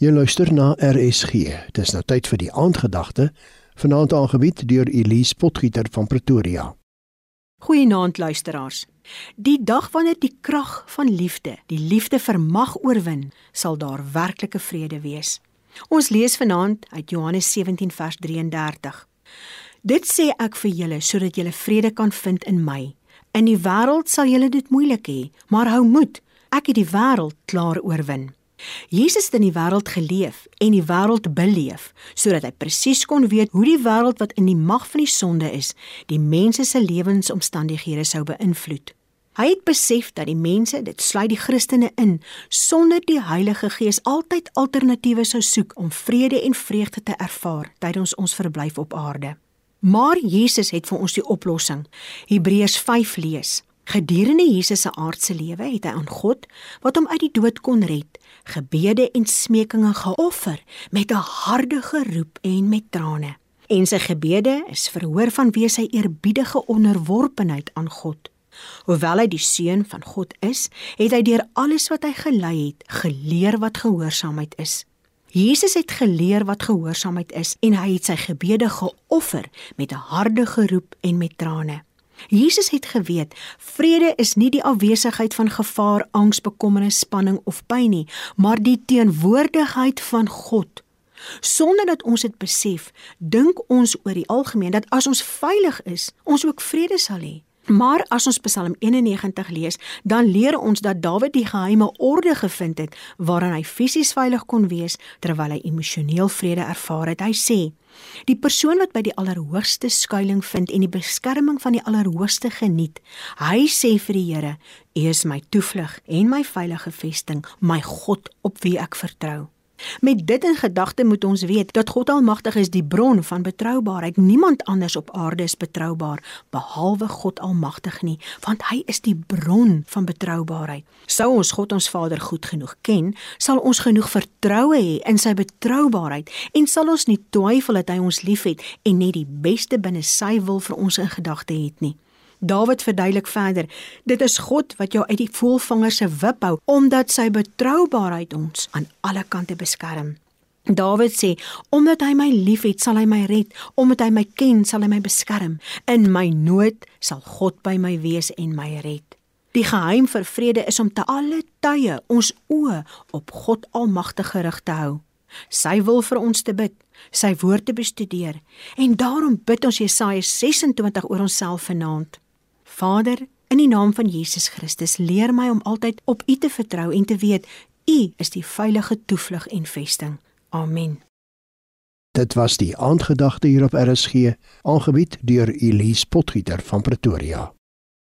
Jy luister na RSG. Dis nou tyd vir die aandgedagte, vanaand aangebied deur Elise Potgieter van Pretoria. Goeienaand luisteraars. Die dag wanneer die krag van liefde, die liefde vermag oorwin, sal daar werklike vrede wees. Ons lees vanaand uit Johannes 17 vers 33. Dit sê ek vir julle sodat julle vrede kan vind in my. In die wêreld sal julle dit moeilik hê, maar hou moed. Ek het die wêreld klaar oorwin. Jesus het in die wêreld geleef en die wêreld beleef sodat hy presies kon weet hoe die wêreld wat in die mag van die sonde is, die mense se lewensomstandighede sou beïnvloed. Hy het besef dat die mense, dit sluit die Christene in, sonder die Heilige Gees altyd alternatiewe sou soek om vrede en vreugde te ervaar tydens ons verblyf op aarde. Maar Jesus het vir ons die oplossing. Hebreërs 5 lees: Gedurende Jesus se aardse lewe het hy aan God wat hom uit die dood kon red, gebede en smekinge geoffer met 'n harde geroep en met trane. En sy gebede is verhoor vanweë sy eerbiedige onderworpenheid aan God. Hoewel hy die seun van God is, het hy deur alles wat hy gelei het, geleer wat gehoorsaamheid is. Jesus het geleer wat gehoorsaamheid is en hy het sy gebede geoffer met 'n harde geroep en met trane. Jesus het geweet, vrede is nie die afwesigheid van gevaar, angs, bekommernis, spanning of pyn nie, maar die teenwoordigheid van God. Sonder dat ons dit besef, dink ons oor die algemeen dat as ons veilig is, ons ook vrede sal hê. Maar as ons Psalm 91 lees, dan leer ons dat Dawid die geheime orde gevind het waarin hy fisies veilig kon wees terwyl hy emosioneel vrede ervaar het. Hy sê: "Die persoon wat by die Allerhoogste skuilings vind en die beskerming van die Allerhoogste geniet, hy sê vir die Here: U is my toevlug en my veilige vesting, my God op wie ek vertrou." Met dit in gedagte moet ons weet dat God Almagtig is die bron van betroubaarheid. Niemand anders op aarde is betroubaar behalwe God Almagtig nie, want hy is die bron van betroubaarheid. Sou ons God ons Vader goed genoeg ken, sal ons genoeg vertroue hê in sy betroubaarheid en sal ons nie twyfel dat hy ons liefhet en net die beste binne sy wil vir ons in gedagte het nie. Dawid verduidelik verder: Dit is God wat jou uit die voelvanger se wip hou omdat sy betroubaarheid ons aan alle kante beskerm. Dawid sê: Omdat hy my liefhet, sal hy my red, omdat hy my ken, sal hy my beskerm. In my nood sal God by my wees en my red. Die geheim vir vrede is om te alle tye ons oë op God Almagtig gerig te hou. Sy wil vir ons te bid, sy woord te bestudeer en daarom bid ons Jesaja 26 oor onsself vanaand. Vader, in die naam van Jesus Christus, leer my om altyd op U te vertrou en te weet U is die veilige toevlug en vesting. Amen. Dit was die aandgedagte hier op RSG, aangebied deur Elise Potgieter van Pretoria.